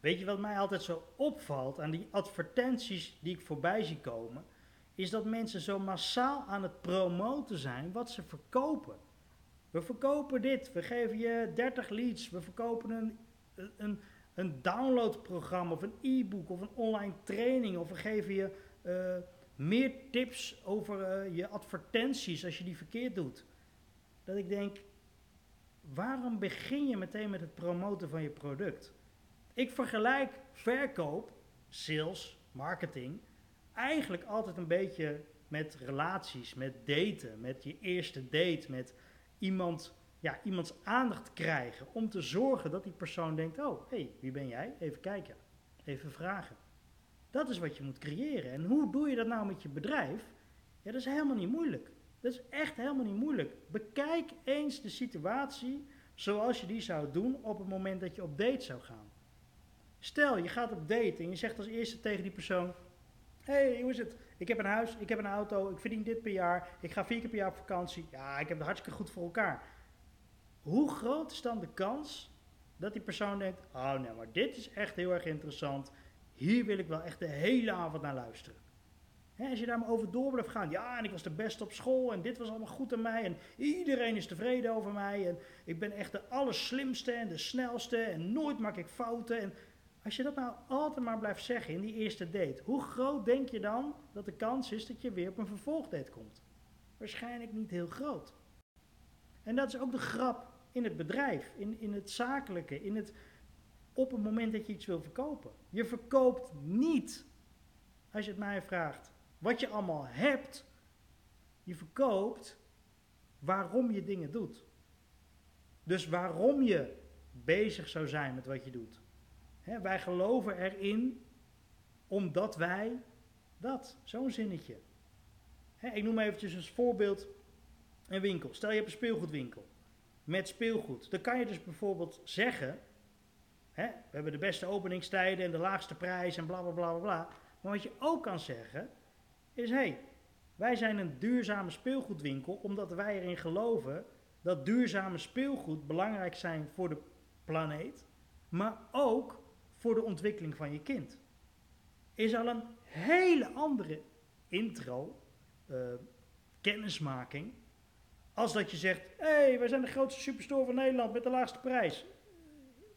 Weet je wat mij altijd zo opvalt aan die advertenties die ik voorbij zie komen? Is dat mensen zo massaal aan het promoten zijn wat ze verkopen. We verkopen dit, we geven je 30 leads, we verkopen een, een, een downloadprogramma of een e-book of een online training of we geven je uh, meer tips over uh, je advertenties als je die verkeerd doet. Dat ik denk, waarom begin je meteen met het promoten van je product? Ik vergelijk verkoop, sales, marketing eigenlijk altijd een beetje met relaties, met daten, met je eerste date, met iemand, ja, iemands aandacht krijgen. Om te zorgen dat die persoon denkt: Oh, hé, hey, wie ben jij? Even kijken, even vragen. Dat is wat je moet creëren. En hoe doe je dat nou met je bedrijf? Ja, dat is helemaal niet moeilijk. Dat is echt helemaal niet moeilijk. Bekijk eens de situatie zoals je die zou doen op het moment dat je op date zou gaan. Stel, je gaat op date en je zegt als eerste tegen die persoon: hey, hoe is het? Ik heb een huis, ik heb een auto, ik verdien dit per jaar, ik ga vier keer per jaar op vakantie. Ja, ik heb het hartstikke goed voor elkaar. Hoe groot is dan de kans dat die persoon denkt: oh nee, maar dit is echt heel erg interessant. Hier wil ik wel echt de hele avond naar luisteren. als je daar maar over door blijft gaan. Ja, en ik was de beste op school en dit was allemaal goed aan mij. En iedereen is tevreden over mij. En ik ben echt de allerslimste en de snelste. En nooit maak ik fouten. En als je dat nou altijd maar blijft zeggen in die eerste date, hoe groot denk je dan dat de kans is dat je weer op een vervolgdate komt? Waarschijnlijk niet heel groot. En dat is ook de grap in het bedrijf, in, in het zakelijke, in het, op het moment dat je iets wil verkopen. Je verkoopt niet, als je het mij vraagt, wat je allemaal hebt. Je verkoopt waarom je dingen doet. Dus waarom je bezig zou zijn met wat je doet wij geloven erin omdat wij dat, zo'n zinnetje. ik noem eventjes als voorbeeld een winkel. Stel je hebt een speelgoedwinkel met speelgoed. Dan kan je dus bijvoorbeeld zeggen, we hebben de beste openingstijden en de laagste prijs en bla bla bla bla. Maar wat je ook kan zeggen is, hé, hey, wij zijn een duurzame speelgoedwinkel omdat wij erin geloven dat duurzame speelgoed belangrijk zijn voor de planeet, maar ook voor de ontwikkeling van je kind. Is al een hele andere intro, uh, kennismaking, als dat je zegt: hé, hey, wij zijn de grootste superstore van Nederland met de laagste prijs.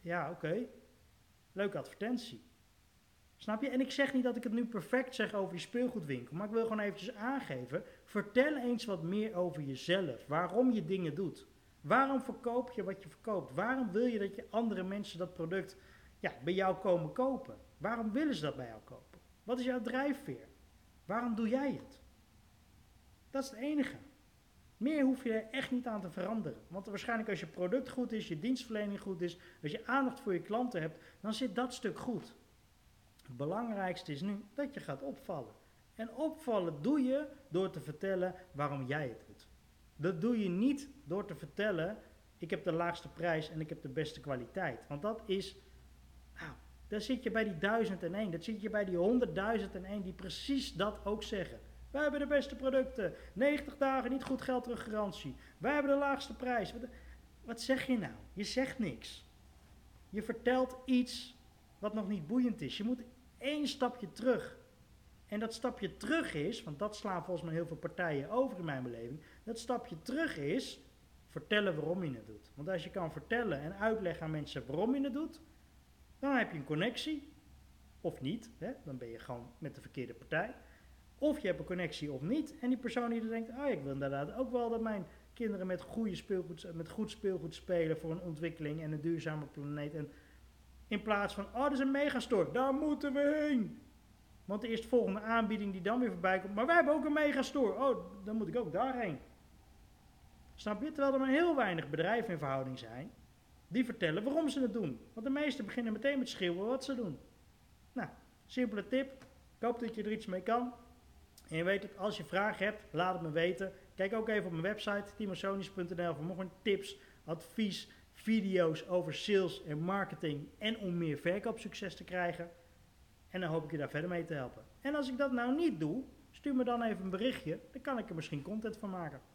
Ja, oké. Leuke advertentie. Snap je? En ik zeg niet dat ik het nu perfect zeg over je speelgoedwinkel, maar ik wil gewoon eventjes aangeven. Vertel eens wat meer over jezelf. Waarom je dingen doet. Waarom verkoop je wat je verkoopt? Waarom wil je dat je andere mensen dat product ja, bij jou komen kopen. Waarom willen ze dat bij jou kopen? Wat is jouw drijfveer? Waarom doe jij het? Dat is het enige. Meer hoef je er echt niet aan te veranderen. Want waarschijnlijk als je product goed is, je dienstverlening goed is, als je aandacht voor je klanten hebt, dan zit dat stuk goed. Het belangrijkste is nu dat je gaat opvallen. En opvallen doe je door te vertellen waarom jij het doet. Dat doe je niet door te vertellen, ik heb de laagste prijs en ik heb de beste kwaliteit. Want dat is daar zit je bij die duizend en één. Dat zit je bij die honderdduizend en één die precies dat ook zeggen. Wij hebben de beste producten. 90 dagen niet goed geld terug garantie. Wij hebben de laagste prijs. Wat, wat zeg je nou? Je zegt niks. Je vertelt iets wat nog niet boeiend is. Je moet één stapje terug. En dat stapje terug is, want dat slaan volgens mij heel veel partijen over in mijn beleving. Dat stapje terug is vertellen waarom je het doet. Want als je kan vertellen en uitleggen aan mensen waarom je het doet, dan heb je een connectie, of niet, hè? dan ben je gewoon met de verkeerde partij. Of je hebt een connectie of niet. En die persoon die denkt, ah, ik wil inderdaad ook wel dat mijn kinderen met, goede speelgoed, met goed speelgoed spelen voor een ontwikkeling en een duurzame planeet. En in plaats van, oh, dat is een megastore, daar moeten we heen. Want de eerstvolgende aanbieding die dan weer voorbij komt, maar wij hebben ook een megastore, oh, dan moet ik ook daarheen. Snap je? Terwijl er maar heel weinig bedrijven in verhouding zijn die vertellen waarom ze het doen. Want de meesten beginnen meteen met schreeuwen wat ze doen. Nou, simpele tip. Ik hoop dat je er iets mee kan. En je weet het, als je vragen hebt, laat het me weten. Kijk ook even op mijn website, timosonis.nl voor nog een tips, advies, video's over sales en marketing en om meer verkoopsucces te krijgen. En dan hoop ik je daar verder mee te helpen. En als ik dat nou niet doe, stuur me dan even een berichtje. Dan kan ik er misschien content van maken.